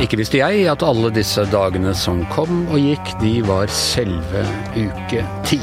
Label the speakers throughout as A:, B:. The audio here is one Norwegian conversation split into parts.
A: Ikke visste jeg at alle disse dagene som kom og gikk, de var selve uke ti.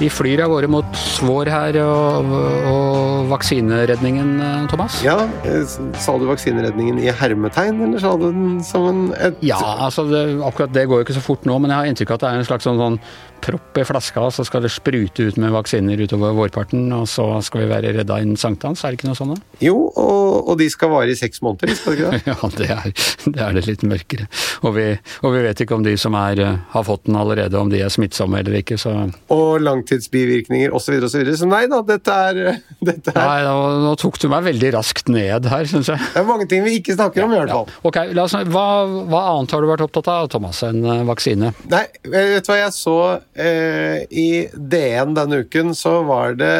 A: Vi flyr av gårde mot svår her og, og vaksineredningen, Thomas?
B: Ja, eh, sa du vaksineredningen i hermetegn, eller sa du den som en et,
A: Ja, altså det, akkurat det går jo ikke så fort nå, men jeg har inntrykk av at det er en slags sånn, sånn propp i flaska, så skal det sprute ut med vaksiner utover vårparten, og så skal vi være redda innen sankthans, er det ikke noe sånt? da?
B: Jo, og, og de skal vare i seks måneder, skal de ikke det?
A: Ja, det er, det er det litt mørkere. Og vi, og vi vet ikke om de som er, eh, har fått den allerede, om de er smittsomme eller ikke, så
B: Og langtidsbivirkninger osv. osv. Så, videre. så nei da, dette er, dette er
A: Nei, nå, nå tok du meg veldig raskt ned her, syns jeg.
B: Det er mange ting vi ikke snakker om, i hvert
A: Ja.
B: fall.
A: Ok, la oss, hva, hva annet har du vært opptatt av, Thomas, enn eh, vaksine?
B: Nei, vet du hva jeg så eh, i DN denne uken, så var det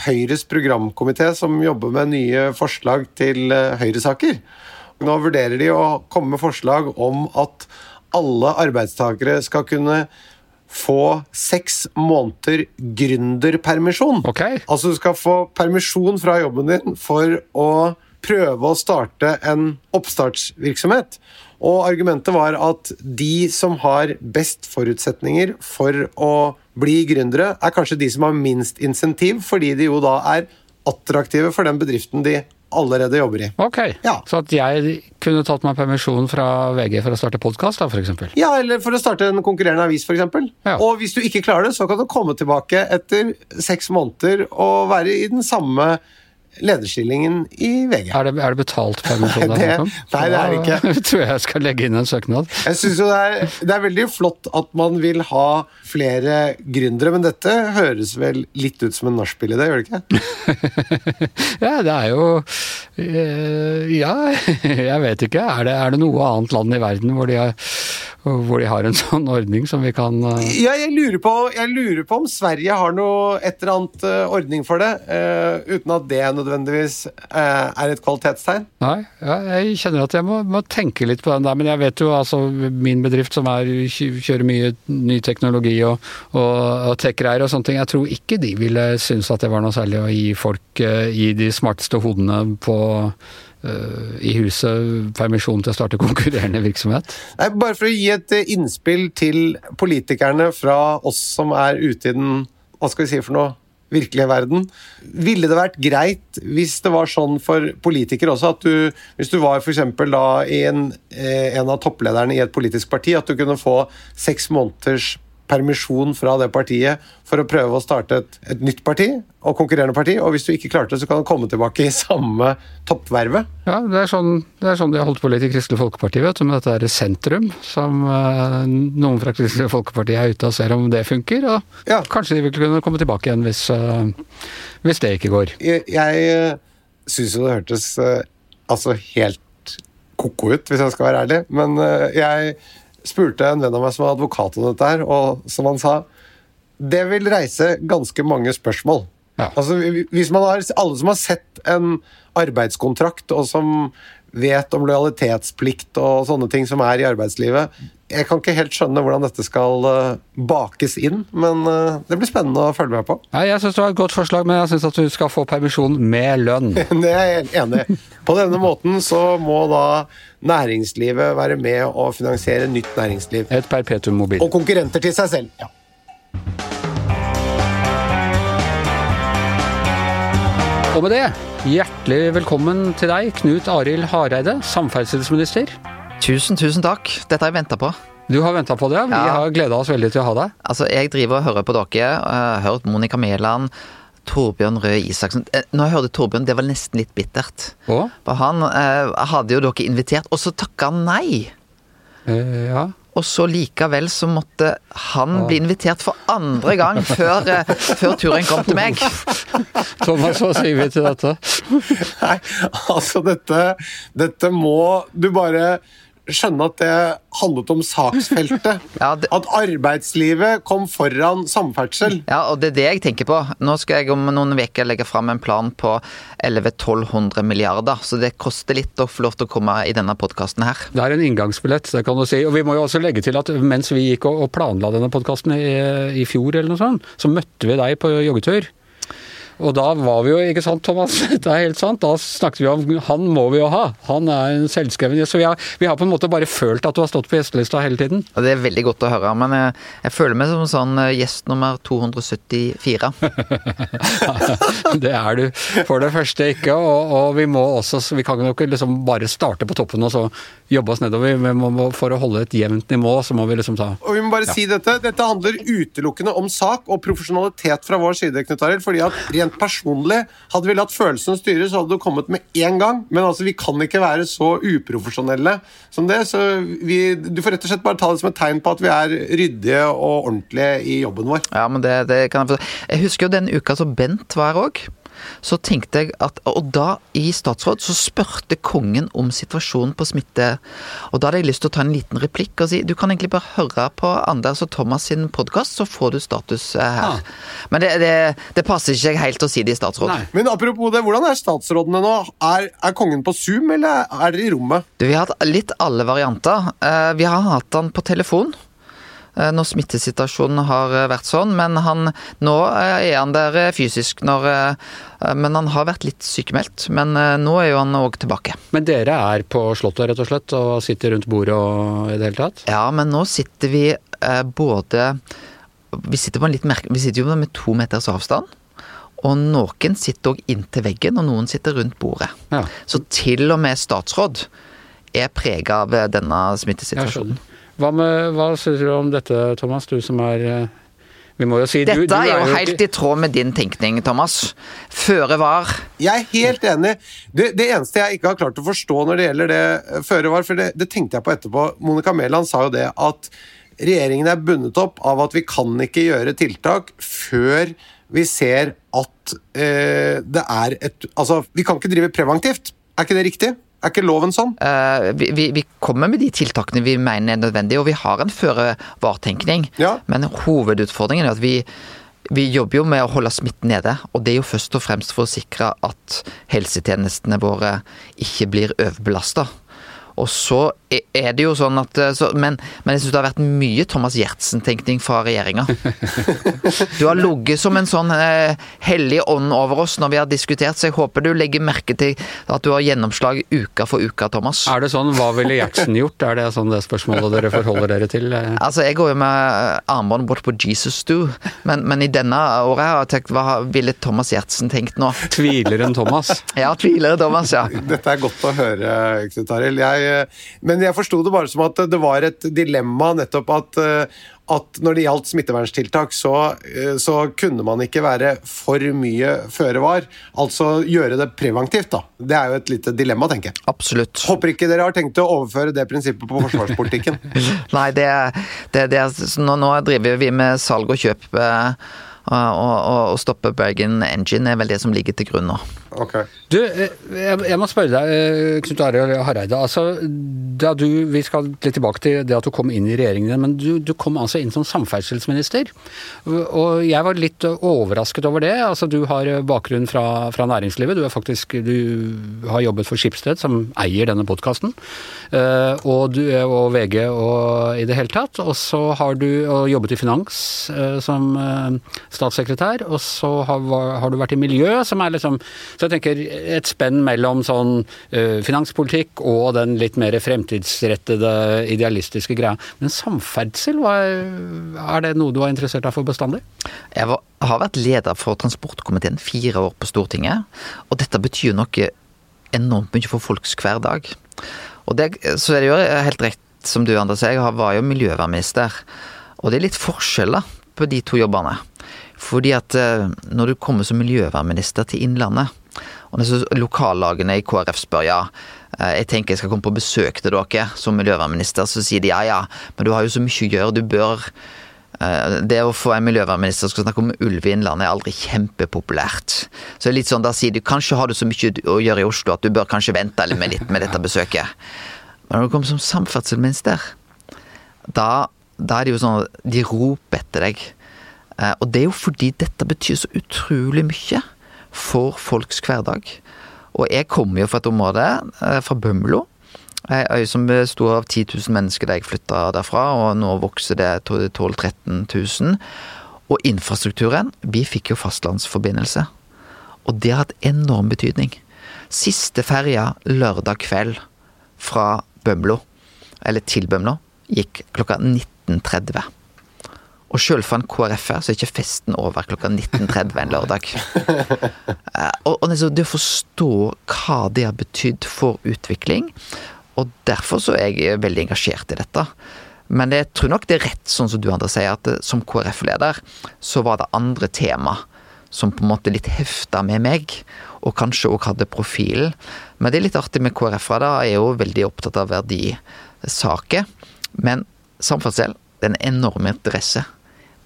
B: Høyres programkomité som jobber med nye forslag til eh, Høyre-saker. Nå vurderer de å komme med forslag om at alle arbeidstakere skal kunne få seks måneder gründerpermisjon.
A: Okay.
B: Altså du skal få permisjon fra jobben din for å prøve å starte en oppstartsvirksomhet. Og argumentet var at de som har best forutsetninger for å bli gründere, er kanskje de som har minst insentiv, fordi de jo da er attraktive for den bedriften de allerede jobber i.
A: Ok,
B: Ja.
A: så at jeg kunne tatt meg permisjon fra VG for å starte podkast, eksempel?
B: Ja, eller for å starte en konkurrerende avis, f.eks.
A: Ja.
B: Og hvis du ikke klarer det, så kan du komme tilbake etter seks måneder og være i den samme lederstillingen i VG.
A: Er det, er det betalt permisjon? Det er
B: det- nei, det er det ikke.
A: Da tror jeg jeg skal legge inn en søknad.
B: Jeg synes jo det er, det er veldig flott at man vil ha flere gründere, men dette høres vel litt ut som en nachspiel-idé, gjør det ikke?
A: Ja, det er jo eh, Ja, jeg vet ikke. Er det, er det noe annet land i verden hvor de, har, hvor de har en sånn ordning som vi kan eh,
B: Ja, jeg lurer, på, jeg lurer på om Sverige har noe et eller annet eh, ordning for det, uten at det nødvendigvis eh, er et kvalitetstegn.
A: Nei, jeg kjenner at jeg må, må tenke litt på den der. Men jeg vet jo altså min bedrift som er, kjører mye ny teknologi og, og, og tech-greier og sånne ting, jeg tror ikke de ville synes at det var noe særlig å gi folk eh, i de smarteste hodene på eh, i huset permisjon til å starte konkurrerende virksomhet.
B: Nei, bare for å gi et innspill til politikerne fra oss som er ute i den hva skal vi si for noe, virkelige verden. Ville det vært greit hvis det var sånn for politikere også, at du, hvis du var eksempel da en, eh, en av topplederne i et politisk parti, at du kunne få seks måneders permisjon fra det partiet for å prøve å starte et, et nytt parti og konkurrerende parti, og hvis du ikke klarte det, så kan du komme tilbake i samme toppvervet.
A: Ja, det er sånn, det er sånn de har holdt på litt i Kristelig Folkeparti, vet du, med dette her sentrum, som eh, noen fra Kristelig Folkeparti er ute og ser om det funker, og
B: Ja.
A: kanskje de vil kunne komme tilbake igjen hvis, eh, hvis det ikke går.
B: Jeg, jeg syns jo det hørtes eh, altså helt ko-ko ut, hvis jeg skal være ærlig. Men eh, jeg spurte en venn av meg som var advokat om dette her, og som han sa Det vil reise ganske mange spørsmål.
A: Ja.
B: Altså, hvis man har, Alle som har sett en arbeidskontrakt, og som vet om lojalitetsplikt og sånne ting som er i arbeidslivet Jeg kan ikke helt skjønne hvordan dette skal eh, bakes inn, men eh, det blir spennende å følge med på.
A: Nei, Jeg syns det var et godt forslag, men jeg syns at du skal få permisjon med lønn.
B: Det er jeg enig i. På denne måten så må da næringslivet være med å finansiere nytt næringsliv.
A: Et perpetuum mobil.
B: Og konkurrenter til seg selv. Ja.
A: Og med det, hjertelig velkommen til deg, Knut Arild Hareide, samferdselsminister.
C: Tusen, tusen takk. Dette har jeg venta på.
A: Du har venta på det, vi
C: Ja.
A: har gleda oss veldig til å ha deg.
C: Altså, Jeg driver og hører på dere. Jeg har hørt Monica Mæland, Torbjørn Røe Isaksen. Eh, Når jeg hørte Torbjørn, det var nesten litt bittert.
A: Og?
C: For han eh, hadde jo dere invitert, og så takka han nei.
A: Eh, ja.
C: Og så likevel så måtte han bli invitert for andre gang før, eh, før turen kom til meg.
A: Thomas, hva sier vi til dette?
B: Nei, altså dette Dette må du bare skjønne at det handlet om saksfeltet.
C: Ja, det-
B: At arbeidslivet kom foran samferdsel.
C: Ja, og det er det jeg tenker på. Nå skal jeg om noen uker legge fram en plan på 1100-1200 milliarder, så det koster litt å få lov til å komme i denne podkasten her.
A: Det er en inngangsbillett, det kan du si. Og vi må jo også legge til at mens vi gikk og planla denne podkasten i, i fjor eller noe sånt, så møtte vi deg på joggetur. Og da var vi jo, ikke sant Thomas, det er helt sant, da snakket vi om han må vi jo ha. Han er en selvskreven gjest. Så vi har, vi har på en måte bare følt at du har stått på gjestelista hele tiden.
C: Ja, det er veldig godt å høre, men jeg, jeg føler meg som sånn eh, gjest nummer 274.
A: Det er du for det første ikke, og, og vi må også Vi kan jo ikke liksom bare starte på toppen og så jobbe oss nedover. Vi må, for å holde et jevnt nivå, så må vi liksom ta
B: Og vi må bare si dette, dette handler utelukkende om sak og profesjonalitet fra vår side, Knut Arild. fordi at rent personlig, hadde vi latt følelsene styre, så hadde det kommet med én gang. Men altså, vi kan ikke være så uprofesjonelle som det. Så vi, du får rett og slett bare ta det som et tegn på at vi er ryddige og ordentlige i jobben vår.
C: Ja, men det, det kan jeg forstå. Jeg husker jo den uka som Bent var her òg. Så tenkte jeg at Og da, i statsråd, så spurte kongen om situasjonen på smitte. Og da hadde jeg lyst til å ta en liten replikk og si du kan egentlig bare høre på Anders og Thomas sin podkast, så får du status eh, her.
A: Ja.
C: Men det, det, det passer ikke helt å si det i statsråd.
A: Nei.
B: Men apropos det, hvordan er statsrådene nå? Er, er kongen på Zoom, eller er dere i rommet?
C: Du, vi har hatt litt alle varianter. Eh, Vi har hatt han på telefon. Eh, Når smittesituasjonen har eh, vært sånn, men han, nå eh, er han der fysisk. Når, men han har vært litt sykemeldt. Men nå er jo han òg tilbake.
A: Men dere er på Slottet, rett og slett, og sitter rundt bordet og i det hele tatt?
C: Ja, men nå sitter vi både Vi sitter, vi sitter jo med to meters avstand. Og noen sitter òg inntil veggen, og noen sitter rundt bordet.
A: Ja.
C: Så til og med statsråd er prega av denne smittesituasjonen.
A: Hva, med, hva syns du om dette, Thomas? Du som er eh, Vi må jo si du,
C: Dette
A: du
C: er jo
A: ikke-
C: helt i tråd med din tenkning, Thomas. Føre var.
B: Jeg er helt enig. Det, det eneste jeg ikke har klart å forstå når det gjelder det eh, føre var, for det, det tenkte jeg på etterpå Monica Mæland sa jo det at regjeringen er bundet opp av at vi kan ikke gjøre tiltak før vi ser at eh, det er et Altså, vi kan ikke drive preventivt. Er ikke det riktig? Er ikke loven sånn?
C: eh, vi, vi, vi kommer med de tiltakene vi mener er nødvendige, og vi har en føre var-tenkning.
B: Ja.
C: Men hovedutfordringen er at vi vi jobber jo med å holde smitten nede, og det er jo først og fremst for å sikre at helsetjenestene våre ikke blir overbelasta. Og så er- er det jo sånn at eh, så, men, men jeg syns det har vært mye Thomas Gjertsen-tenkning fra regjeringa. Du har ligget som en sånn eh, hellig ånd over oss når vi har diskutert, så jeg håper du legger merke til at du har gjennomslag uka for uka, Thomas.
A: Er det sånn hva ville Gjertsen gjort? Er det sånn det spørsmålet dere forholder dere til? Eh,
C: Altså, Jeg går jo med armbånd bort på Jesus Do, men, men i denne året har jeg tenkt hva ville Thomas Gjertsen tenkt nå?
A: Tvileren Thomas?
C: Ja, tvileren Thomas, ja.
B: Dette er godt å høre, Knut Arild. Jeg, Men jeg forsto det bare som at det var et dilemma nettopp at, eh, at når det gjaldt smitteverntiltak, så, eh, så kunne man ikke være for mye føre var. Altså gjøre det preventivt, da. Det er jo et lite dilemma, tenker jeg.
C: Absolutt.
B: Håper ikke dere har tenkt å overføre det prinsippet på forsvarspolitikken.
C: Nei, det, det, det nå, nå driver vi med salg og kjøp. Eh, og, og, og stoppe Bergen Engine er vel det som ligger til grunn nå.
B: Ok.
A: Du, eh, jeg, må spørre deg, eh, Knut Arild Hareide. Altså, du, vi skal litt tilbake til det at du kom inn i regjeringen, men du, du kom altså inn som samferdselsminister. Og jeg var litt overrasket over det. Altså, du har bakgrunn fra, fra næringslivet. Du, faktisk, du har jobbet for Skipsted, som eier denne podkasten. Og, og VG og i det hele tatt. Og så har du jobbet i finans eh, som eh, statssekretær, og så har, har du vært i miljø, som er liksom Så jeg tenker et spenn mellom sånn eh, finanspolitikk og den litt mer fremtidsrettede, idealistiske greia. Men samferdsel, er, det noe du er interessert av for bestandig?
C: Jeg har vært leder for transportkomiteen fire år på Stortinget, og dette betyr noe enormt mye for folks hverdag. Og det, så er det jo helt rett som du Anders jeg var jo miljøvernminister. Og det er litt forskjeller på de to jobbene. Fordi at eh, når du kommer som miljøvernminister til Innlandet, og når lokallagene i KrF spør ja, eh, jeg tenker jeg skal komme på besøk til dere som miljøvernminister, så sier de ja ja, men du har jo så mye å gjøre, du bør Eh, Det å få en miljøvernminister som skal snakke om ulv i Innlandet, er aldri kjempepopulært. Så det er litt sånn, da sier du kanskje har du så mye å gjøre i Oslo at du bør kanskje vente med, litt med dette besøket. Men når du kommer som samferdselsminister, da, da er det jo sånn de roper etter deg. Eh, og det er jo fordi dette betyr så utrolig mye for folks hverdag. Og jeg kommer jo fra et område, eh, fra Bømlo. Ei øy som besto av 10 000 mennesker da jeg flytta derfra, og nå vokser det 12 000-13 000. Og infrastrukturen Vi fikk jo fastlandsforbindelse. Og det har hatt enorm betydning. Siste ferja lørdag kveld fra Bømlo, eller til Bømlo, gikk klokka 19.30. Og sjøl for en KrF-er så er ikke festen over klokka 19.30 en lørdag. Eh, og, og det å forstå hva det har betydd for utvikling, og derfor så er jeg veldig engasjert i dette. Men jeg tror nok det er rett, sånn som du andre sier, at som KrF-leder så var det andre tema som på en måte litt hefta med meg, og kanskje òg hadde profilen. Men det er litt artig med KrF-ere, da, er jo veldig opptatt av verdisaker. Men samferdsel, det er en enorm interesse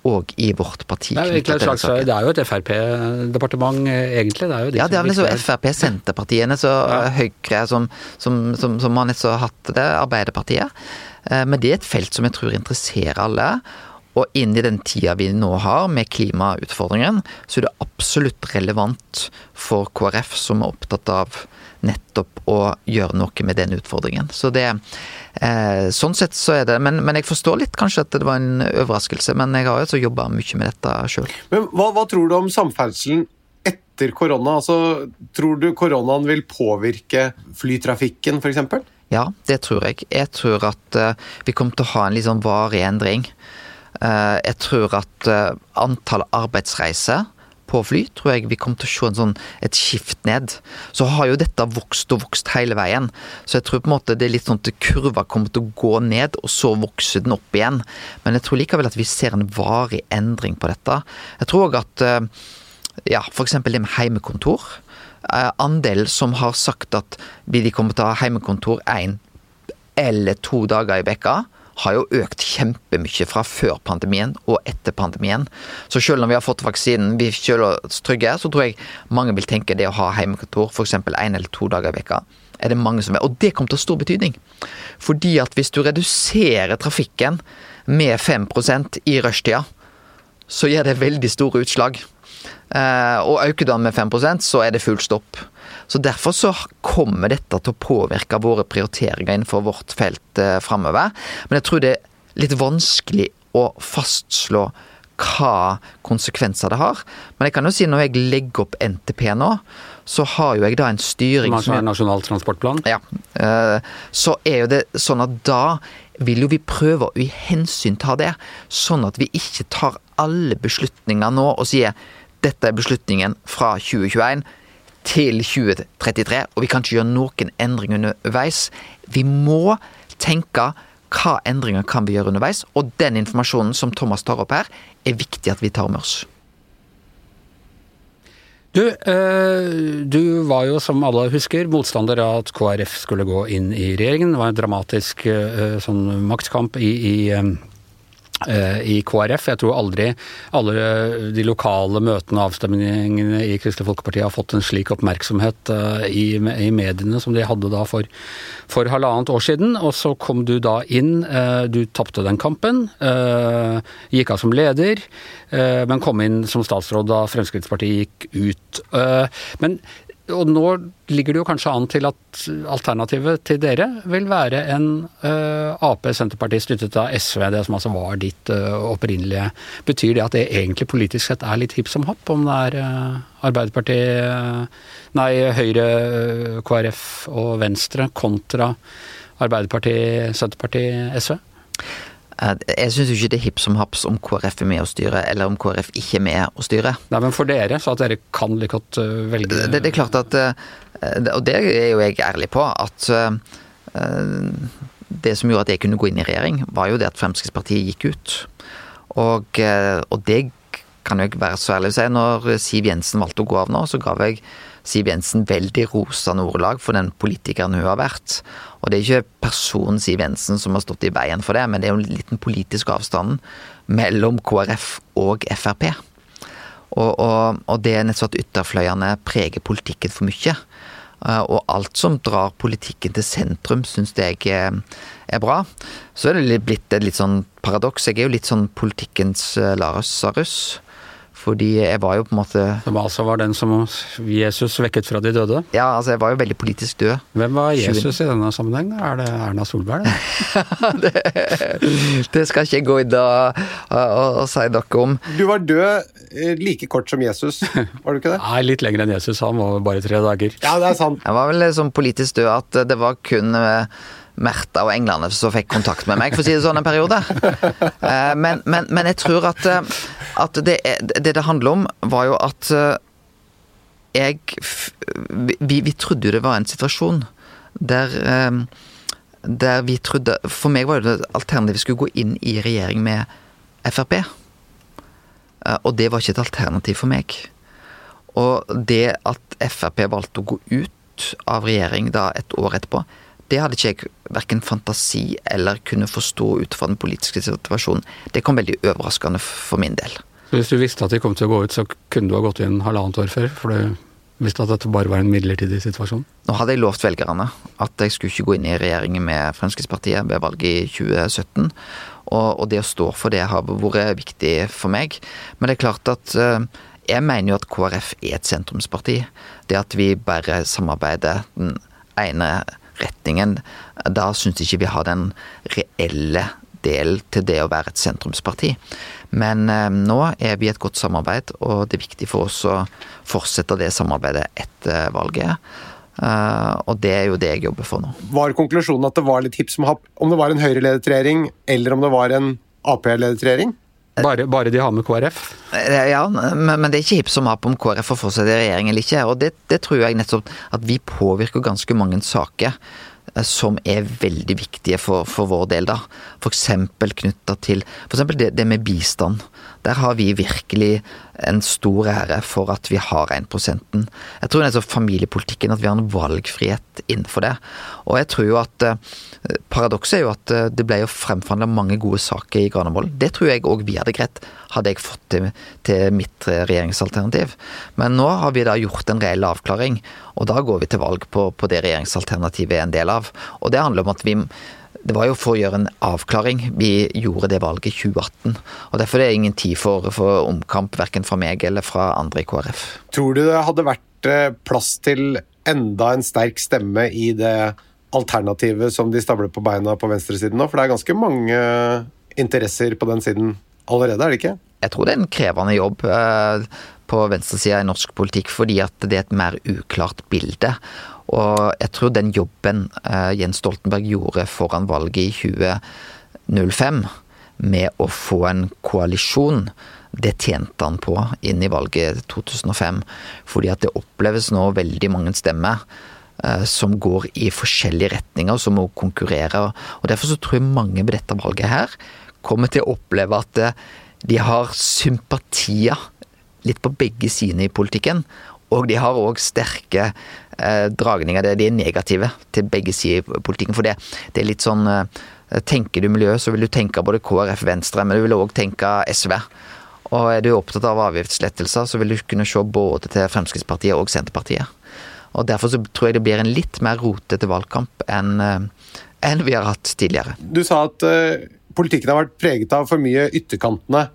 C: og i vårt parti.
A: Det er, slags, det er jo et Frp-departement, egentlig. Det er jo
C: de ja, det er vel så Frp, Senterpartiene, så ja. Høyre som, som, som, som har nettopp hatt det, Arbeiderpartiet. Eh, men det er et felt som jeg tror interesserer alle. Og inn i den tida vi nå har med klimautfordringen, så er det absolutt relevant for KrF, som er opptatt av nettopp å gjøre noe med den utfordringen. Så det eh, Sånn sett så er det men, men, jeg forstår litt kanskje at det var en overraskelse, men jeg har jo altså jobba mye med dette sjøl.
B: Men hva, hva tror du om samferdselen etter korona? Altså, tror du koronaen vil påvirke flytrafikken, f.eks.?
C: Ja, det tror jeg. Jeg tror at uh, vi kommer til å ha en litt sånn varig endring. Uh, jeg tror at uh, antall arbeidsreiser på fly, tror jeg vi kommer til å se sånn, et skift ned. Så har jo dette vokst og vokst hele veien. Så jeg tror på en måte det er litt sånn at kurva kommer til å gå ned, og så vokser den opp igjen. Men jeg tror likevel at vi ser en varig endring på dette. Jeg tror òg at ja, f.eks. det med heimekontor. Andelen som har sagt at de kommer til å ha heimekontor én eller to dager i veka har jo økt kjempemye fra før pandemien og etter pandemien. Så selv om vi har fått vaksinen, vi føler oss trygge, så tror jeg mange vil tenke det å ha hjemmekontor f.eks. én eller to dager i veka er det mange som vil. Og det kommer til å ha stor betydning. Fordi at hvis du reduserer trafikken med 5% i rushtida, så gir det veldig store utslag. Eh, og øker du den med 5% så er det full stopp. Så Derfor så kommer dette til å påvirke våre prioriteringer innenfor vårt felt eh, framover. Men jeg tror det er litt vanskelig å fastslå hva konsekvenser det har. Men jeg kan jo si når jeg legger opp NTP nå, så har jo jeg da en styring
A: Som Nasjonal transportplan?
C: Ja. Eh, så er jo det sånn at da vil jo vi prøve å hensynta det, sånn at vi ikke tar alle beslutninger nå og sier dette er beslutningen fra 2021 til 2033, og vi kan ikke gjøre noen endringer underveis. Vi må tenke hva endringer kan vi gjøre underveis, og den informasjonen som Thomas tar opp her, er viktig at vi tar med oss.
A: Du, eh, du var jo, som alle husker, motstander av at KrF skulle gå inn i regjeringen. Det var en dramatisk eh, sånn maktkamp i, i Eh, i KrF. Jeg tror aldri alle de lokale møtene og avstemningene i Kristelig Folkeparti har fått en slik oppmerksomhet eh, i, i mediene som de hadde da for, for, halvannet år siden. Og så kom du da inn. Eh, du tapte den kampen. Gikk av som leder, men kom inn som statsråd da Fremskrittspartiet gikk ut. Men og nå ligger det jo kanskje an til at alternativet til dere vil være en uh, Ap-Senterparti støttet av SV, det som altså var ditt uh, opprinnelige. Betyr det at det egentlig politisk sett er litt hipp som happ, om det er uh, Arbeiderpartiet, nei Høyre, KrF og Venstre kontra Arbeiderpartiet, Senterpartiet, SV?
C: Jeg syns ikke det er hipp som haps om KrF er med å styre, eller om KrF ikke er med å styre.
A: Nei, Men for dere, så at dere kan like godt øh, velge
C: det, det, er klart at øh, Og det er jo jeg ærlig på, at øh, det som gjorde at jeg kunne gå inn i regjering, var jo det at Fremskrittspartiet gikk ut. Og, og det kan jo ikke være så ærlig å si. Når Siv Jensen valgte å gå av nå, så gav jeg Siv Jensen veldig rosende ordelag for den politikeren hun har vært. Og det er ikke personen Siv Jensen som har stått i veien for det, men det er jo en liten politisk avstand mellom KrF og Frp. Og, og, og det er nettopp at ytterfløyene preger politikken for mye. og alt som drar politikken til sentrum, syns jeg er, er bra. Så er det blitt et litt sånn paradoks. Jeg er jo litt sånn politikkens Lasarus. Fordi jeg var jo på en måte
A: Som altså var den som Jesus vekket fra de døde?
C: Ja, altså jeg var jo veldig politisk død.
A: Hvem var Jesus i denne sammenheng? Er det Erna Solberg?
C: det, det skal ikke jeg gå inn og, og, si noe om.
B: Du var død eh, like kort som Jesus, var du ikke det?
A: Nei, litt lenger enn Jesus. Han var bare tre dager.
B: Ja, det er sant.
C: Jeg var vel sånn politisk død at det var kun eh, Märtha og englene som fikk kontakt med meg, for å si det sånn, en periode. Eh, men, men, men jeg tror at, at det, det, det handler om, var jo at jeg vi, vi trodde jo det var en situasjon der der vi trodde For meg var det alternativet vi skulle gå inn i regjering med Frp. Og det var ikke et alternativ for meg. Og det at Frp valgte å gå ut av regjering da et år etterpå, det hadde ikke jeg verken fantasi eller kunne forstå ut fra den politiske situasjonen. Det kom veldig overraskende for min del.
A: Så Hvis du visste at de kom til å gå ut, så kunne du ha gått inn halvannet år før? For du visste at dette bare var en midlertidig situasjon?
C: Nå hadde jeg lovt velgerne at jeg skulle ikke gå inn i regjeringen med Fremskrittspartiet ved valget i 2017. Og, det å stå for det har vært viktig for meg. Men det er klart at jeg mener jo at KrF er et sentrumsparti. Det at vi bare samarbeider den ene retningen, da syns ikke vi har den reelle del til det å være et sentrumsparti. Men eh, nå er vi i et godt samarbeid, og det er viktig for oss å fortsette det samarbeidet etter valget. Uh, og det er jo det jeg jobber for nå.
B: Var konklusjonen at det var litt hipp som happ om det var en Høyre-ledet regjering, eller om det var en Ap-ledet regjering?
A: Bare, bare, de har med KrF?
C: Ja, men, men det er ikke hipp som happ om KrF får fortsette i regjering eller ikke. Og det, det tror jeg nettopp at vi påvirker ganske mange saker som er veldig viktige for, for vår del, da. F.eks. knytta til f.eks. Det, det med bistand. Der har vi virkelig en stor ære for at vi har 1% Jeg tror nettopp familiepolitikken, at vi har en valgfrihet innenfor det. Og jeg tror jo at Paradokset er jo at det ble jo fremforhandla mange gode saker i Granavolden. Det tror jeg òg vi hadde greit, hadde jeg fått til, til, mitt regjeringsalternativ. Men nå har vi da gjort en reell avklaring, og da går vi til valg på, på det regjeringsalternativet er en del av. Og det handler om at vi det var jo for å gjøre en avklaring. Vi gjorde det valget i 2018. og Derfor er det ingen tid for, for omkamp, verken fra meg eller fra andre i KrF.
B: Tror du det hadde vært plass til enda en sterk stemme i det alternativet som de stabler på beina på venstresiden nå? For det er ganske mange interesser på den siden allerede, er det ikke?
C: Jeg tror det er en krevende jobb på venstresida i norsk politikk, fordi at det er et mer uklart bilde. Og jeg tror den jobben Jens Stoltenberg gjorde foran valget i 2005, med å få en koalisjon, det tjente han på inn i valget 2005. Fordi at det oppleves nå veldig mange stemmer som går i forskjellige retninger, som må konkurrere. Og Derfor så tror jeg mange ved dette valget her kommer til å oppleve at de har sympatier litt på begge sider i politikken. Og de har òg sterke eh, dragninger, de er negative til begge sider i politikken. For det, det er litt sånn eh, Tenker du miljø, så vil du tenke både KrF, Venstre, men du vil òg tenke SV. Og er du opptatt av avgiftslettelser, så vil du kunne se både til Fremskrittspartiet og Senterpartiet. Og Derfor så tror jeg det blir en litt mer rotete valgkamp enn, enn vi har hatt tidligere.
B: Du sa at uh, politikken har vært preget av for mye ytterkantene.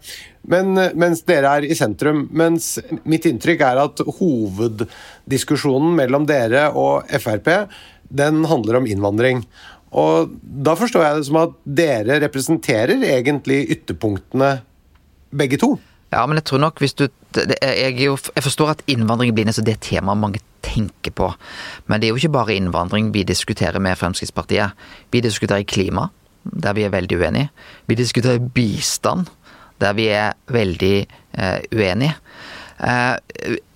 B: Men, mens dere er i sentrum. Mens mitt inntrykk er at hoveddiskusjonen mellom dere og Frp, den handler om innvandring. Og da forstår jeg det som at dere representerer egentlig ytterpunktene begge to.
C: Ja, men jeg tror nok hvis du Jeg, jeg forstår at innvandring blir nesten det temaet mange tenker på. Men det er jo ikke bare innvandring vi diskuterer med Fremskrittspartiet. Vi diskuterer klima, der vi er veldig uenige. Vi diskuterer bistand, der vi er veldig eh, uenige. Uh,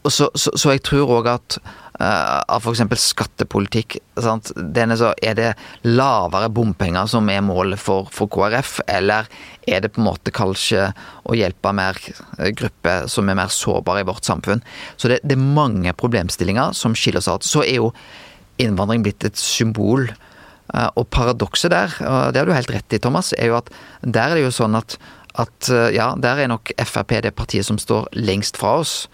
C: så, så, så, jeg tror òg at uh, av f.eks. skattepolitikk sant? Denne så Er det lavere bompenger som er målet for, for, KrF, eller er det på en måte kanskje å hjelpe mer grupper som er mer sårbare i vårt samfunn? Så det, det er mange problemstillinger som skiller seg ad. Så er jo innvandring blitt et symbol. Og paradokset der, og det har du helt rett i, Thomas, er jo at der er det jo sånn at at ja, der er nok Frp det partiet som står lengst fra oss.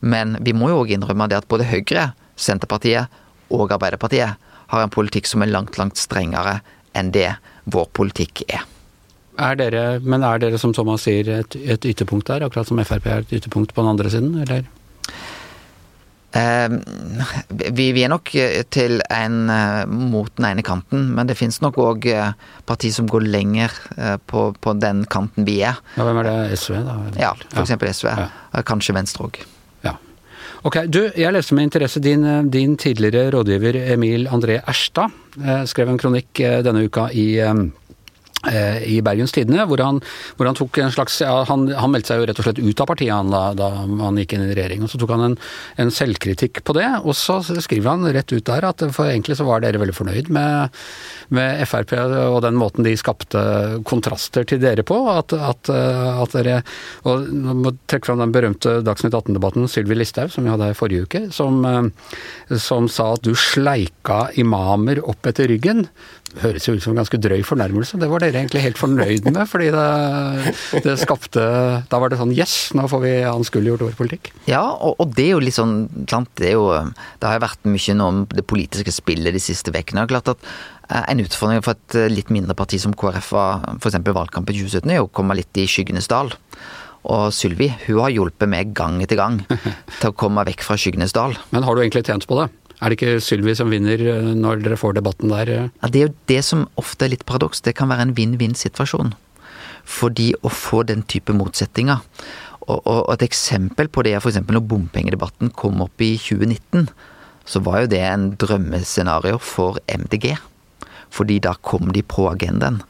C: Men vi må jo òg innrømme det at både Høyre, Senterpartiet og Arbeiderpartiet har en politikk som er langt, langt strengere enn det vår politikk er.
A: Er dere, men er dere, som Thomas sier, et, et ytterpunkt der, akkurat som Frp er et ytterpunkt på den andre siden, eller?
C: Eh, vi, vi, er nok eh, til en eh, mot den ene kanten, men det finnes nok òg eh, parti som går lenger på, på, den kanten vi er.
A: Ja, Hvem er det? SV, da?
C: Eller? Ja, for eksempel SV. Ja. Kanskje Venstre òg.
A: Ja. Ok, du, Jeg leste med interesse din, din tidligere rådgiver Emil André Erstad skrev en kronikk denne uka i i Bergens Tidende, hvor hvor han tok en slags ja, han, han, meldte seg jo rett og slett ut av partiet han, da, da, han gikk inn i regjering. og Så tok han en, en, selvkritikk på det, og så skriver han rett ut der at for egentlig så var dere veldig fornøyd med, med Frp og den måten de skapte kontraster til dere på. At, at, at dere og Nå må trekke fram den berømte Dagsnytt 18-debatten Sylvi Listhaug, som vi hadde i forrige uke, som, som sa at du sleika imamer opp etter ryggen høres jo ut som en ganske drøy fornærmelse. Det var dere egentlig helt fornøyd med, fordi det, det skapte Da var det sånn yes, nå får vi anskueliggjort vår politikk.
C: Ja, og, og, det er jo litt sånn sant, det, jo, det har jo vært mye nå om det politiske spillet de siste ukene. Klart at eh, en utfordring for et eh, litt mindre parti som KrF var f.eks. valgkampen 2017, er å komme litt i skyggenes dal. Og Sylvi hun har hjulpet meg gang etter gang til å komme vekk fra skyggenes dal.
A: Men har du egentlig tjent på det? Er det ikke Sylvi som vinner eh, når dere får debatten der?
C: Ja, Det er jo det som ofte er litt paradoks. Det kan være en vinn-vinn-situasjon. Fordi å få den type motsetninger og, og, et eksempel på det er f.eks. når bompengedebatten kom opp i 2019, så var jo det en drømmescenario for MDG. Fordi da kom de på agendaen.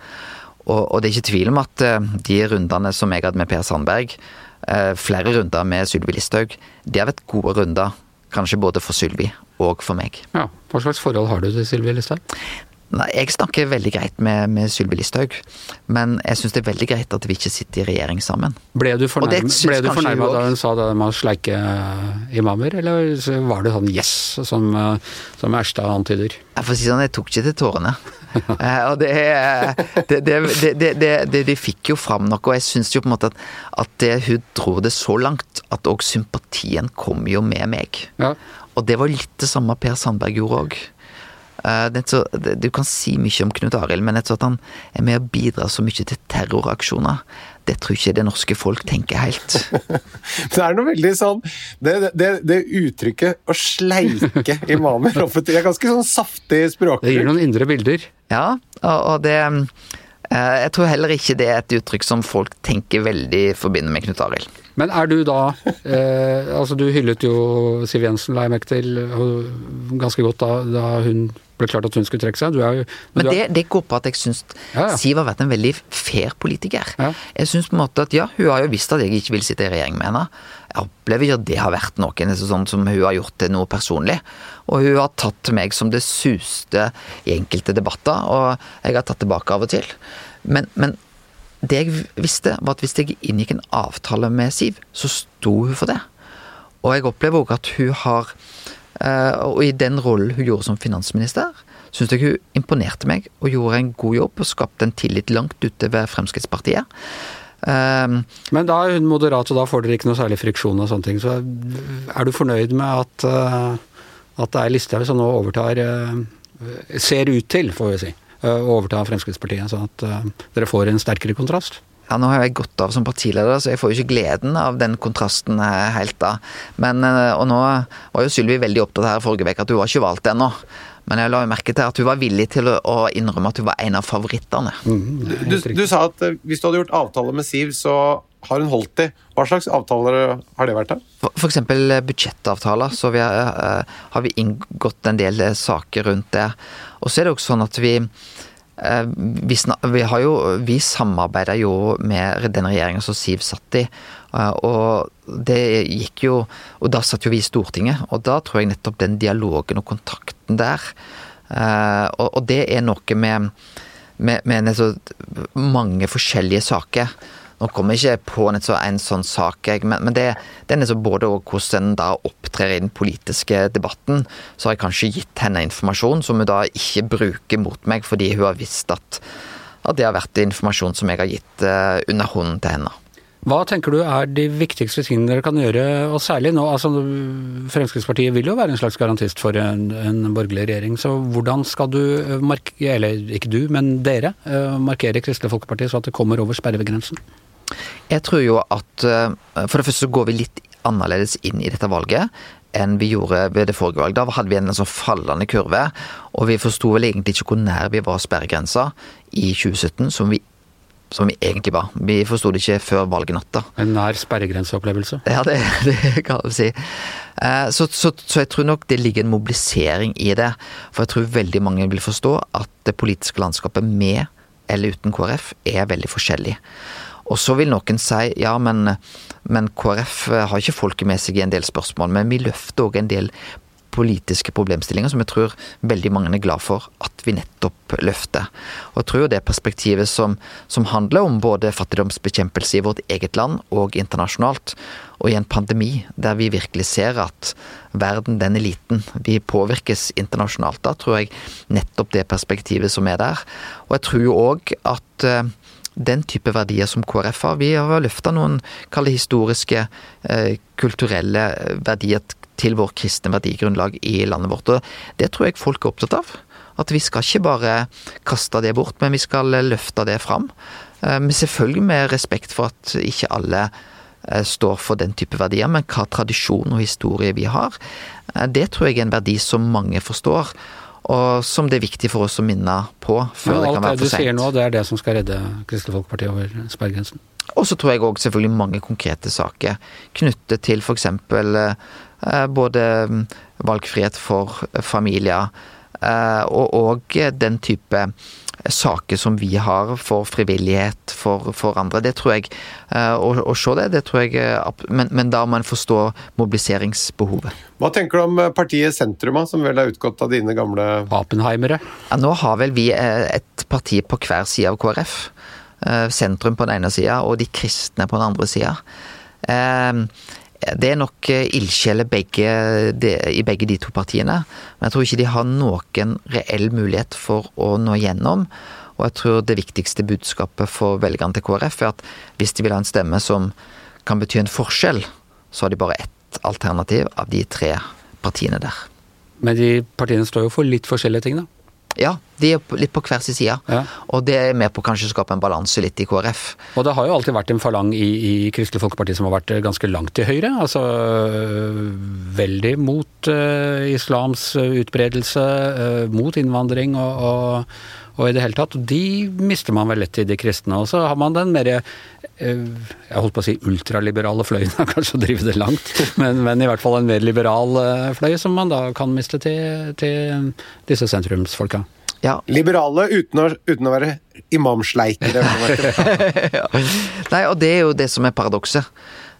C: Og, og det er ikke tvil om at eh, de rundene som jeg hadde med Per Sandberg, eh, flere runder med Sylvi Listhaug, det har vært gode runder. Kanskje både for Sylvi og for meg.
A: Ja, Hva slags forhold har du til Sylvi Listhaug?
C: Jeg snakker veldig greit med, med Sylvi Listhaug, men jeg syns det er veldig greit at vi ikke sitter i regjering sammen.
A: Ble du fornærma da hun sa det med å sleike imamer, eller var det sånn yes, som, som Erstad antyder?
C: Jeg får si sånn, jeg tok ikke til tårene. Eh, og det, det, det, det, fikk jo fram noe, og jeg syns jo på en måte at, at hun dro det så langt at òg sympatien kom jo med meg. Ja. Og det var litt det samme Per Sandberg gjorde òg. Eh, du kan si mye om Knut Arild, men at han er med å bidra så mye til terroraksjoner, det tror ikke det norske folk tenker helt.
B: det er noe veldig sånn Det, det, det uttrykket 'å sleike imamer' offentlig er ganske sånn saftig språkbruk.
A: Det gir noen indre bilder.
C: Ja, og det eh, Jeg tror heller ikke det er et uttrykk som folk tenker veldig forbinder med Knut Arild.
A: Men er du da eh, Altså, du hyllet jo Siv Jensen, la jeg merke til, ganske godt da, da, hun ble klart at hun skulle trekke seg. Du er,
C: men, men det, det, går på at jeg syns ja, ja. Siv har vært en veldig fair politiker. Ja. Jeg syns på en måte at ja, hun har jo visst at jeg ikke vil sitte i regjering med henne. Jeg opplever ikke at det har vært noe sånn som hun har gjort til noe personlig. Og hun har tatt meg som det suste i enkelte debatter, og jeg har tatt tilbake av og til. Men, men det jeg visste, var at hvis jeg inngikk en avtale med Siv, så sto hun for det. Og jeg opplever òg at hun har eh, Og i den rollen hun gjorde som finansminister, syns jeg hun imponerte meg og gjorde en god jobb og skapte en tillit langt ute ved Fremskrittspartiet.
A: Um, Men da er hun moderat, og da får dere ikke noe særlig friksjon og sånne ting. Så er du fornøyd med at, uh, at det er Listhaug som nå overtar uh, Ser ut til, får vi si å eh, overta Fremskrittspartiet, sånn at eh, dere får en sterkere kontrast?
C: Ja, Nå har jeg gått av som partileder, så jeg får jo ikke gleden av den kontrasten helt da. Men, eh, og nå var jo Sylvi veldig opptatt her forrige uke at hun var ikke valgt ennå. Men jeg la jo merke til at hun var villig til å innrømme at hun var en av favorittene. Mm,
B: du, du, sa at hvis du hadde gjort avtale med Siv, så har hun holdt de. Hva slags avtaler har det vært? da?
C: For, for eksempel budsjettavtaler. Så vi har, har, vi inngått en del saker rundt det. Og så er det også sånn at vi eh, vi, vi, har jo, vi samarbeider jo med den regjeringa som Siv satt i. Eh, og det gikk jo Og da satt jo vi i Stortinget, og da tror jeg nettopp den dialogen og kontakten der eh, Og, det er noe med, med, med mange forskjellige saker nå kommer jeg ikke på en, sånn sak, men, det, den er så både hvordan en da opptrer i den politiske debatten. Så har jeg kanskje gitt henne informasjon som hun da ikke bruker mot meg, fordi hun har visst at, at det har vært informasjon som jeg har gitt uh, under hånden til henne.
A: Hva tenker du er de viktigste tingene dere kan gjøre, og særlig nå? altså Fremskrittspartiet vil jo være en slags garantist for en, en borgerlig regjering, så hvordan skal du markere, eller ikke du, men dere, markere Kristelig Folkeparti så at det kommer over sperregrensen?
C: Jeg tror jo at for det første så går vi litt annerledes inn i dette valget enn vi gjorde ved det forrige valget. Da hadde vi en sånn fallende kurve, og vi forsto vel egentlig ikke hvor nær vi var sperregrensa i 2017, som vi, som vi egentlig var. Vi forsto det ikke før valgnatta.
A: En nær sperregrenseopplevelse?
C: Ja, det, det kan vi si. Eh, så, så, så, jeg tror nok det ligger en mobilisering i det. For jeg tror veldig mange vil forstå at det politiske landskapet med eller uten KrF er veldig forskjellig. Og så vil noen si ja, men, men KrF har ikke folket med seg i en del spørsmål. Men vi løfter òg en del politiske problemstillinger som jeg tror veldig mange er glad for at vi nettopp løfter. Og jeg tror jo det perspektivet som, som handler om både fattigdomsbekjempelse i vårt eget land og internasjonalt, og i en pandemi der vi virkelig ser at verden den er liten, vi påvirkes internasjonalt, da tror jeg nettopp det perspektivet som er der. Og jeg tror jo òg at eh, den type verdier som KrF har. Vi har løfta noen kalde historiske, eh, kulturelle verdier til vår kristne verdigrunnlag i landet vårt. Og det tror jeg folk er opptatt av. At vi skal ikke bare kaste det bort, men vi skal løfte det fram. Eh, men selvfølgelig med respekt for at ikke alle eh, står for den type verdier, men hva tradisjon og historie vi har, det tror jeg er en verdi som mange forstår og som det er viktig for oss å minne på før det kan være for sent. Alt
A: det du sier nå, det er det som skal redde Kristelig Folkeparti over sperregrensen?
C: Og så tror jeg òg selvfølgelig mange konkrete saker knyttet til f.eks. Eh, både mm, valgfrihet for familier eh, og, og den type saker som vi har for frivillighet for, for andre. Det tror jeg eh, Å, å se det, det tror jeg eh, men, men, da må en forstå mobiliseringsbehovet.
B: Hva tenker du om eh, partiet Sentrum, som vel er utgått av dine gamle
A: Apenheimere?
C: Ja, nå har vel vi et parti på hver side av KrF. Sentrum på den ene sida, og de kristne på den andre sida. Det er nok ildsjeler i begge de to partiene. Men jeg tror ikke de har noen reell mulighet for å nå gjennom. Og jeg tror det viktigste budskapet for velgerne til KrF er at hvis de vil ha en stemme som kan bety en forskjell, så har de bare ett alternativ av de tre partiene der.
A: Men de partiene står jo for litt forskjellige ting, da?
C: Ja, de er litt på hver sin side. Ja. Og det er med på kanskje å skape en balanse litt i KrF.
A: Og det har jo alltid vært en falang i, i Kristelig Folkeparti som har vært ganske langt til høyre. Altså veldig mot uh, islams utbredelse, uh, mot innvandring og, og, og, i det hele tatt. De mister man vel lett til de kristne. Og så har man den mer Eh, jeg holdt på å si ultraliberale fløyen, kanskje å drive det langt, men, men, i hvert fall en mer liberal eh, fløy som man da kan miste til, til disse sentrumsfolka.
B: Ja. Liberale uten å, uten å være imamsleikere.
C: ja. Nei, og det er jo det som er paradokset.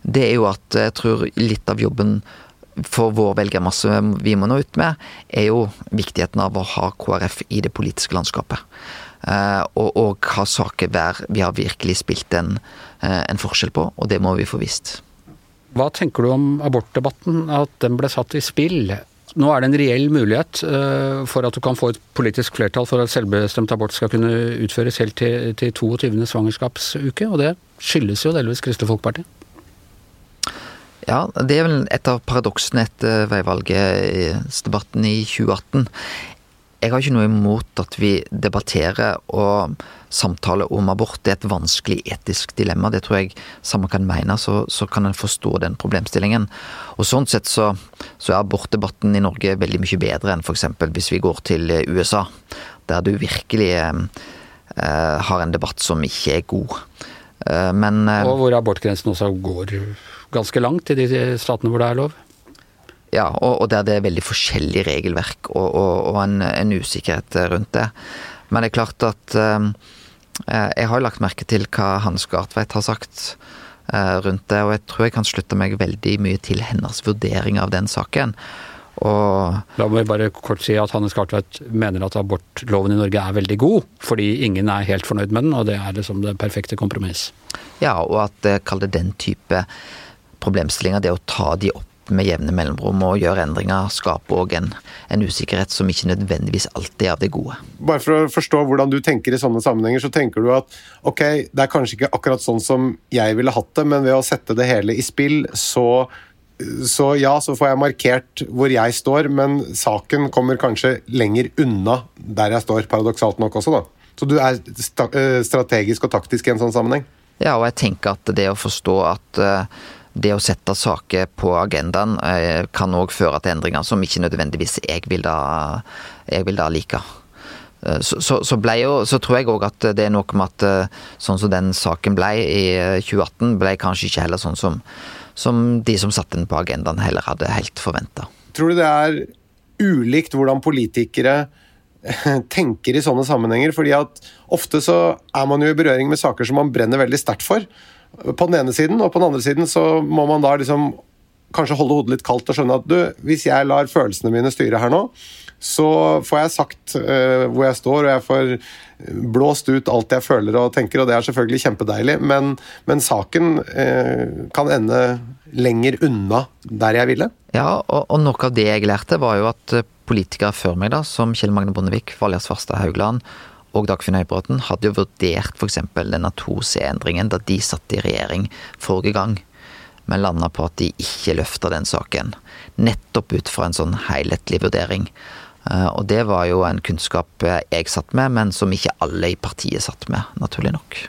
C: Det er jo at jeg tror litt av jobben for vår velgermasse vi må nå ut med, er jo viktigheten av å ha KrF i det politiske landskapet. Uh, og, og hva saker hver vi har virkelig spilt en, uh, en forskjell på, og det må vi få visst.
A: Hva tenker du om abortdebatten, at den ble satt i spill? Nå er det en reell mulighet uh, for at du kan få et politisk flertall for at selvbestemt abort skal kunne utføres helt til, til 22. svangerskapsuke, og det skyldes jo delvis Kristelig Folkeparti.
C: Ja, det er vel et av paradoksene etter veivalgsdebatten i 2018. Jeg har ikke noe imot at vi debatterer og samtaler om abort. Det er et vanskelig etisk dilemma. Det tror jeg samme kan mene, så, så kan en forstå den problemstillingen. Og sånn sett så, så er abortdebatten i Norge veldig mye bedre enn f.eks. hvis vi går til USA, der du virkelig eh, har en debatt som ikke er god.
A: Eh, men eh, Og hvor abortgrensen også går ganske langt i de statene hvor det er lov?
C: Ja, og, og, der det er veldig forskjellig regelverk og, og, og en, en, usikkerhet rundt det. Men det er klart at eh, jeg har lagt merke til hva Hans Gartveit har sagt eh, rundt det, og jeg tror jeg kan slutte meg veldig mye til hennes vurdering av den saken. Og
A: La meg bare kort si at Hannes Gartveit mener at abortloven i Norge er veldig god, fordi ingen er helt fornøyd med den, og det er liksom det perfekte kompromiss.
C: Ja, og at kall det den type problemstillinger, det å ta de opp med jevne mellomrom og gjør endringer, skaper òg en, en, usikkerhet som ikke nødvendigvis alltid er av det gode.
B: Bare for å forstå hvordan du tenker i sånne sammenhenger, så tenker du at ok, det er kanskje ikke akkurat sånn som jeg ville hatt det, men ved å sette det hele i spill, så så ja, så får jeg markert hvor jeg står, men saken kommer kanskje lenger unna der jeg står, paradoksalt nok også, da. Så du er eh, strategisk og taktisk i en sånn sammenheng?
C: Ja, og jeg tenker at det å forstå at eh, det å sette saker på agendaen eh, kan òg føre til endringer som ikke nødvendigvis jeg vil da, jeg vil da like. Så, så, så, jo, så, tror jeg òg at det er noe med at sånn som den saken ble i 2018, ble kanskje ikke heller sånn som, som de som satte den på agendaen, heller hadde helt forventa.
B: Tror du det er ulikt hvordan politikere tenker i sånne sammenhenger. fordi at ofte så er man jo i berøring med saker som man brenner veldig sterkt for. På den ene siden, og på den andre siden så må man da liksom kanskje holde hodet litt kaldt og skjønne at du, hvis jeg lar følelsene mine styre her nå, så får jeg sagt uh, hvor jeg står, og jeg får blåst ut alt jeg føler og tenker, og det er selvfølgelig kjempedeilig, men, men saken uh, kan ende lenger unna der jeg ville.
C: Ja, og, og noe av det jeg lærte, var jo at politikere før meg, da, som Kjell Magne Bondevik, Valgerd Svarstad Haugland og Dagfinn Høybråten, hadde jo vurdert f.eks. denne 2C-endringen da de satt i regjering forrige gang, men landa på at de ikke løfta den saken. Nettopp ut fra en sånn helhetlig vurdering. Eh, og det var jo en kunnskap jeg satt med, men som ikke alle i partiet satt med, naturlig nok.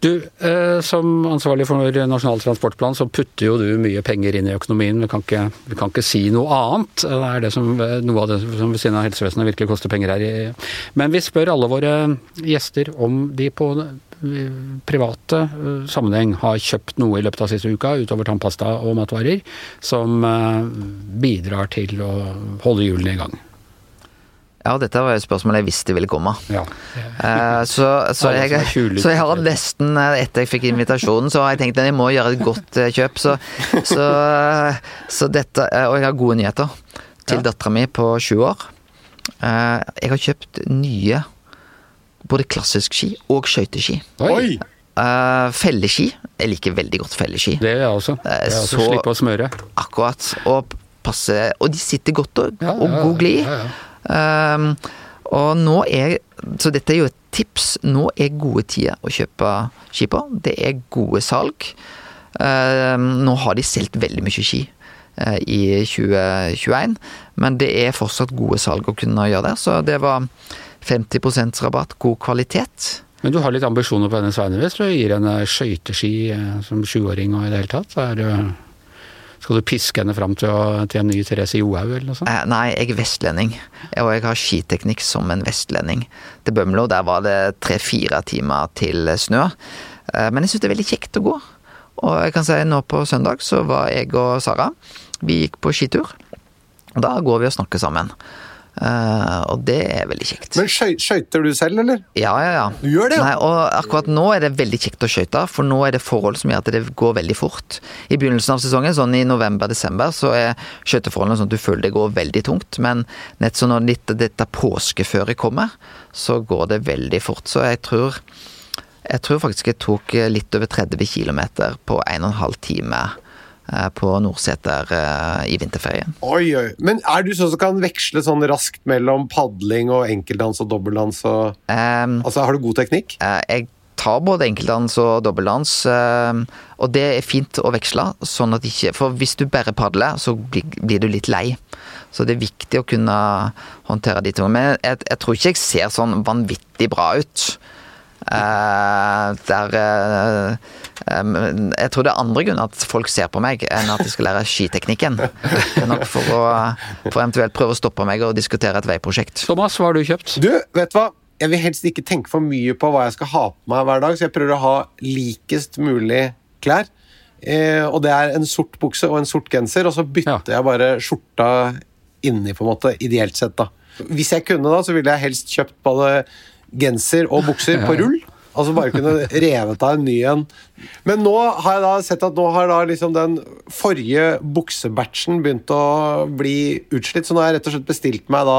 A: Du, eh, Som ansvarlig for Nasjonal transportplan, så putter jo du mye penger inn i økonomien. Vi kan ikke, vi kan ikke si noe annet. Det er det som, eh, noe av det som ved siden av helsevesenet virkelig koster penger her. Men vi spør alle våre gjester om de på eh, private sammenheng har kjøpt noe i løpet av siste uka, utover tannpasta og matvarer, som bidrar til å holde hjulene i gang.
C: Ja, dette var et spørsmål jeg visste ville komme.
A: Ja.
C: Uh, så, så, jeg, så, jeg, har nesten, eh, etter jeg fikk invitasjonen, så har jeg tenkt at jeg må gjøre et godt uh, kjøp. Så, så, dette Og jeg har gode nyheter til ja. dattera mi på sju år. Uh, jeg har kjøpt nye både klassisk ski og skøyteski.
A: Oi!
C: Uh, felleski. Jeg liker veldig godt felleski.
A: Det gjør jeg også. Jeg også så, slippe å smøre.
C: Akkurat. Og passe Og de sitter godt og, ja, og god glid. Ja, ja. Um, og nå er Så dette er jo et tips. Nå er gode tider å kjøpe ski på. Det er gode salg. Um, nå har de solgt veldig mye ski uh, i 2021, men det er fortsatt gode salg å kunne gjøre det. Så det var 50% rabatt, god kvalitet.
A: Men du har litt ambisjoner på hennes vegne hvis du gir henne skøyteski uh, som 20-åring og i det hele tatt? Så er det skal du piske henne fram til, til, en ny Therese Johaug, eller noe sånt?
C: Eh, nei, jeg er vestlending, og jeg har skiteknikk som en vestlending. Til Bømlo der var det tre-fire timer til snø, eh, men jeg syns det er veldig kjekt å gå. Og jeg kan si nå på søndag så var jeg og Sara, vi gikk på skitur. Og da går vi og snakker sammen. Uh, og det er veldig kjekt.
B: Men skøyter du selv, eller?
C: Ja, ja, ja.
B: Du gjør det? ja.
C: Nei, og akkurat nå er det veldig kjekt å skøyte, for nå er det forhold som gjør at det går veldig fort. I begynnelsen av sesongen, sånn i november-desember, så er skøyteforholdene sånn at du føler det går veldig tungt. Men nett som når dette, dette påskeføret kommer, så går det veldig fort. Så jeg tror jeg tror faktisk jeg tok litt over 30 km på 1 12 time Eh, på Nordseter eh, i vinterferien.
B: Oi, oi. Men er du sånn som kan veksle sånn raskt mellom padling og enkeltdans og dobbeldans? Og... Um, altså, har du god teknikk?
C: Uh, jeg tar både enkeltdans og dobbeldans, og det er fint å veksle. sånn at ikke, For hvis du bare padler, så blir, blir, du litt lei. Så det er viktig å kunne håndtere de to. Men jeg, jeg tror ikke jeg ser sånn vanvittig bra ut. Uh, der um, Jeg tror det er andre grunner at folk ser på meg, enn at de skal lære skiteknikken. Det er nok for å for eventuelt prøve å stoppe meg og diskutere et veiprosjekt.
A: Thomas, hva har du kjøpt?
B: Du, vet du hva? Jeg vil helst ikke tenke for mye på hva jeg skal ha på meg hver dag, så jeg prøver å ha likest mulig klær. Eh, og det er en sort bukse og en sort genser, og så bytter ja. jeg bare skjorta inni, på en måte, ideelt sett, da. Hvis jeg kunne, da, så ville jeg helst kjøpt både genser og bukser på rull. Altså bare kunne revet av en ny en. Men nå har jeg da sett at nå har da liksom den forrige buksebatchen begynt å bli utslitt, så nå har jeg rett og slett bestilt meg da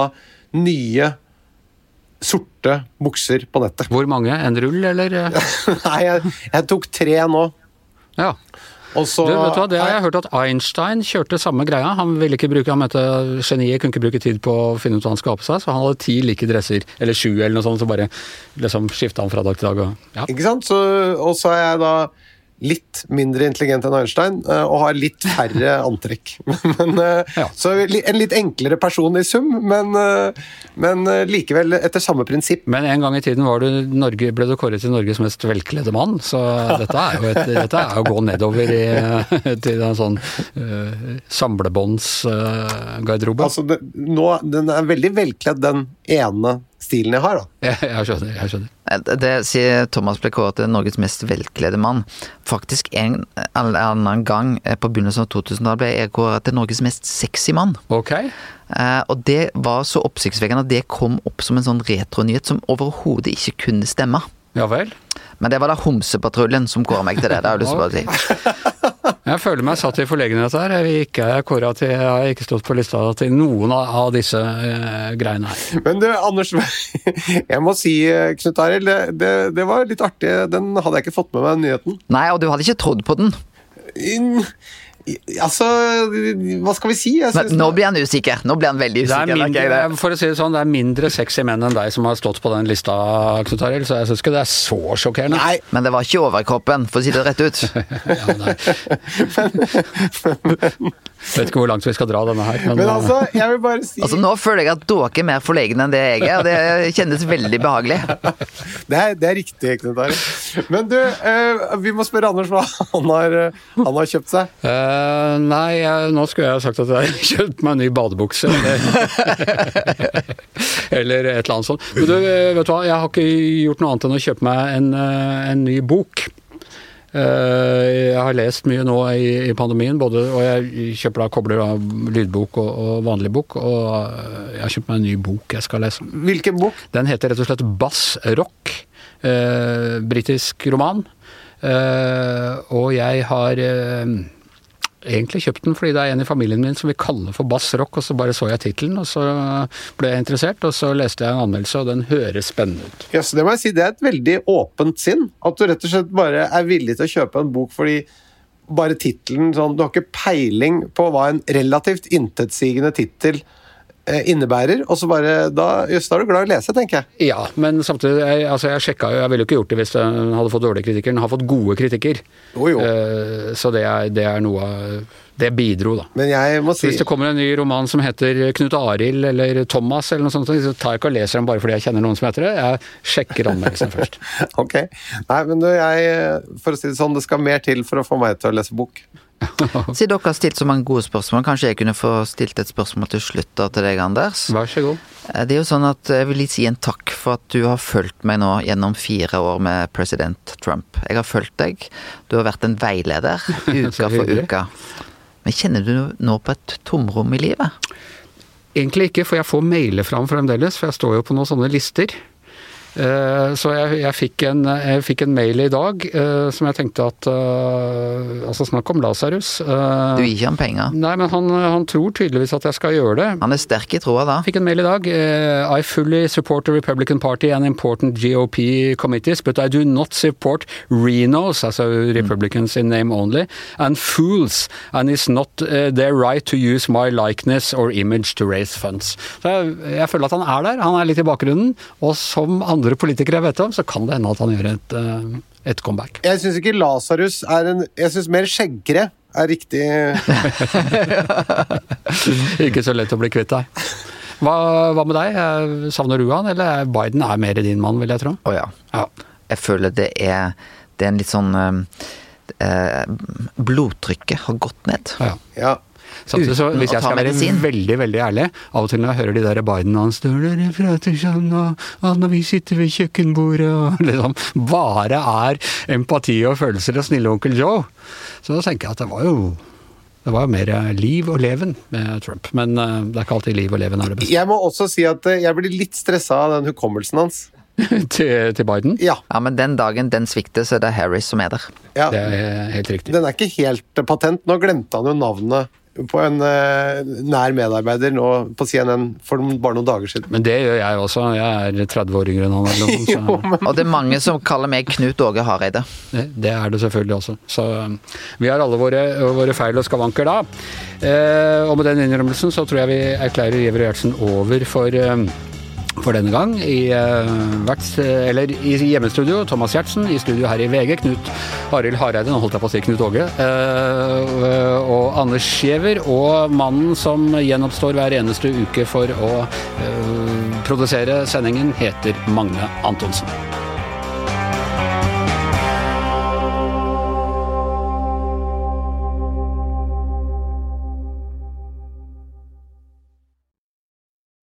B: nye sorte bukser på nettet.
A: Hvor mange? En rull, eller?
B: Nei, jeg, jeg, tok tre nå.
A: Ja.
B: Og så
A: Du, vet du hva, Det har jeg hørt at Einstein kjørte samme greia. Han ville ikke bruke, han mente geniet kunne ikke bruke tid på å finne ut hva han skulle ha på seg, så han hadde ti like dresser, eller sju eller noe sånt, så bare liksom skifta han fra dag til dag. Og, ja.
B: Ikke sant? Så, og så er jeg da litt mindre intelligent enn Einstein eh, og har litt færre antrekk. Men, eh,
A: Ja.
B: Så en litt enklere person i sum, men, eh, men likevel etter samme prinsipp.
A: Men en gang i tiden var du Norge, ble du kåret til Norges mest velkledde mann, så dette er jo, et, dette er jo å gå nedover i, til en sånn uh, samlebåndsgarderobe.
B: Altså, det, nå, den er veldig velkledd, den ene stilen jeg har, da.
A: jeg, jeg skjønner. jeg skjønner.
C: Eh, Det sier Thomas ble kåret til Norges mest velkledde mann. Faktisk en eller annen gang eh, på begynnelsen av 2000-tallet ble jeg kåret til Norges mest sexy mann.
A: Ok.
C: Eh, og det var så oppsiktsvekkende at det kom opp som en sånn retronyhet som overhodet ikke kunne stemme.
A: Ja vel.
C: Men det var da Homsepatruljen som kåra meg til det. Det har jeg lyst til å si.
A: Jeg føler meg satt i forlegenhet her. Jeg, ikke, jeg, kåret til, jeg har ikke stått på lista til noen av, av disse uh, greiene her.
B: Men du, Anders, jeg må si, eh, Knut Arild, det, det, det var litt artig. Den hadde jeg ikke fått med meg, nyheten.
C: Nei, og du hadde ikke trodd på den.
B: In, altså, hva skal vi si? Jeg
C: Men
B: synes-
C: nå blir han usikker. Nå blir han veldig
A: Det er,
C: usikker.
A: mindre,
C: det.
A: for å si det sånn, det er mindre sexy menn enn deg som har stått på den lista, Knut Arild, så jeg syns ikke det er så sjokkerende.
B: Nei,
C: Men det var ikke overkroppen, for å si det rett ut.
A: Ja, nei. Vet ikke hvor langt vi skal dra denne her, men,
B: men altså, jeg vil bare si
C: Altså Nå føler jeg at dere er mer forlegne enn det jeg er, og det kjennes veldig behagelig.
B: Det er, det er riktig, Knut Arild. Men du, uh, vi må spørre Anders hva han har, eh, han har kjøpt seg.
A: Eh, nei, jeg, nå skulle jeg sagt at jeg har kjøpt meg en ny badebukse, eller, et eller annet sånt. Men du, vet du hva, jeg har ikke gjort noe annet enn å kjøpe meg en, eh, en ny bok. Eh, Jeg har lest mye nå i, i pandemien, både, og jeg kjøper da kobler av lydbok og, og vanlig bok. Og jeg har kjøpt meg en ny bok jeg skal lese.
B: Hvilken bok?
A: Den heter rett og slett Bass Rock. Eh, Britisk roman. Eh, og jeg har egentlig kjøpt den fordi det er en i familien min som vil kalle for Bass Rock, og så bare så jeg tittelen, og så ble jeg interessert, og så leste jeg en anmeldelse, og den høres spennende ut.
B: Yes, det må jeg si, det er et veldig åpent sinn. At du rett og slett bare er villig til å kjøpe en bok fordi bare tittelen sånn Du har ikke peiling på hva en relativt intetsigende tittel eh, innebærer, og så bare Da, just, da er du glad i å lese, tenker jeg.
A: Ja, men samtidig, jeg, altså jeg sjekka jo, jeg ville jo ikke gjort det hvis den hadde fått dårlige kritikker. Den har fått gode kritikker.
B: Jo, jo.
A: Uh, så det er, det er noe av Det bidro, da.
B: Men jeg må si
A: hvis det kommer en ny roman som heter Knut Arild eller Thomas, eller noe sånt, så tar jeg ikke og leser den bare fordi jeg kjenner noen som heter det. Jeg sjekker anmeldelsen først.
B: Ok. Nei, men du, jeg For å si det sånn, det skal mer til for å få meg til å lese bok.
C: Siden dere har stilt så mange gode spørsmål, kanskje jeg kunne få stilt et spørsmål til slutt da til deg, Anders?
A: Vær så god.
C: Eh, Det er jo sånn at Jeg vil si en takk for at du har fulgt meg nå gjennom fire år med president Trump. Jeg har fulgt deg. Du har vært en veileder uka for uke. Men kjenner du nå på et tomrom i livet?
A: Egentlig ikke, for jeg får mailer fram fremdeles, for jeg står jo på noen sånne lister. Eh, Så jeg, jeg, fikk en, jeg fikk en mail i dag eh, som jeg tenkte at eh, Altså, snakk om Lasarus.
C: Du gir ikke ham penger.
A: Nei, men han, han tror tydeligvis at jeg skal gjøre det.
C: Han er sterk i troa da.
A: Fikk en mail i dag. I fully support the Republican Party and important GOP committees, but I do not support Renos, altså Republicans in name only, and fools, and it's not their right to use my likeness or image to raise funds. Så jeg, jeg føler at han er der, han er litt i bakgrunnen, og som andre politikere jeg vet om, så kan det hende at han gjør et, eh, et comeback.
B: Jeg syns ikke Lasarus er en Jeg syns mer skjeggkre er riktig
A: Ikke så lett å bli kvitt deg. Hva, hva med deg? Savner du han, eller er Biden er mer din mann, vil jeg tro?
C: Å ja.
A: Ja.
C: Jeg føler det er Det er en litt sånn eh, eh, Blodtrykket har gått ned.
A: ja.
B: Ja.
A: Samtidig så,
C: Uten
A: hvis
C: å
A: jeg
C: ta
A: skal være
C: medisin.
A: veldig veldig ærlig, av og til når jeg hører de der Biden og han står der og prater sånn, og, og når vi sitter ved kjøkkenbordet og liksom bare er empati og følelser og snille onkel Joe, så da tenker jeg at det var jo det var jo mer liv og leven med Trump. Men eh, det er ikke alltid liv og leven er det beste.
B: Jeg må også si at eh, jeg blir litt stressa av den hukommelsen hans.
A: til, til Biden.
B: Ja.
C: Ja, men den dagen den svikter, så er det Harris som er der.
B: ja.
A: Det er helt riktig.
B: Den er ikke helt patent. Nå glemte han jo navnet på en uh, nær medarbeider nå på CNN for bare noen dager siden.
A: Men det gjør jeg også. Jeg er 30 år yngre enn han. Eller noe,
B: Jo, men
C: Og det er mange som kaller meg Knut Åge Hareide.
A: Det, det er det selvfølgelig også. Så um, vi har alle våre, våre feil og skavanker da. Eh, og med den innrømmelsen så tror jeg vi erklærer Giæver Gjertsen over for um, for denne gang i, uh, verts, eller i hjemmestudio, Thomas Gjertsen. I studio her i VG, Knut Arild Hareide, nå holdt jeg på å si Knut Åge. Uh, og Anders Giæver. Og mannen som gjenoppstår hver eneste uke for å produsere sendingen, heter Magne Antonsen.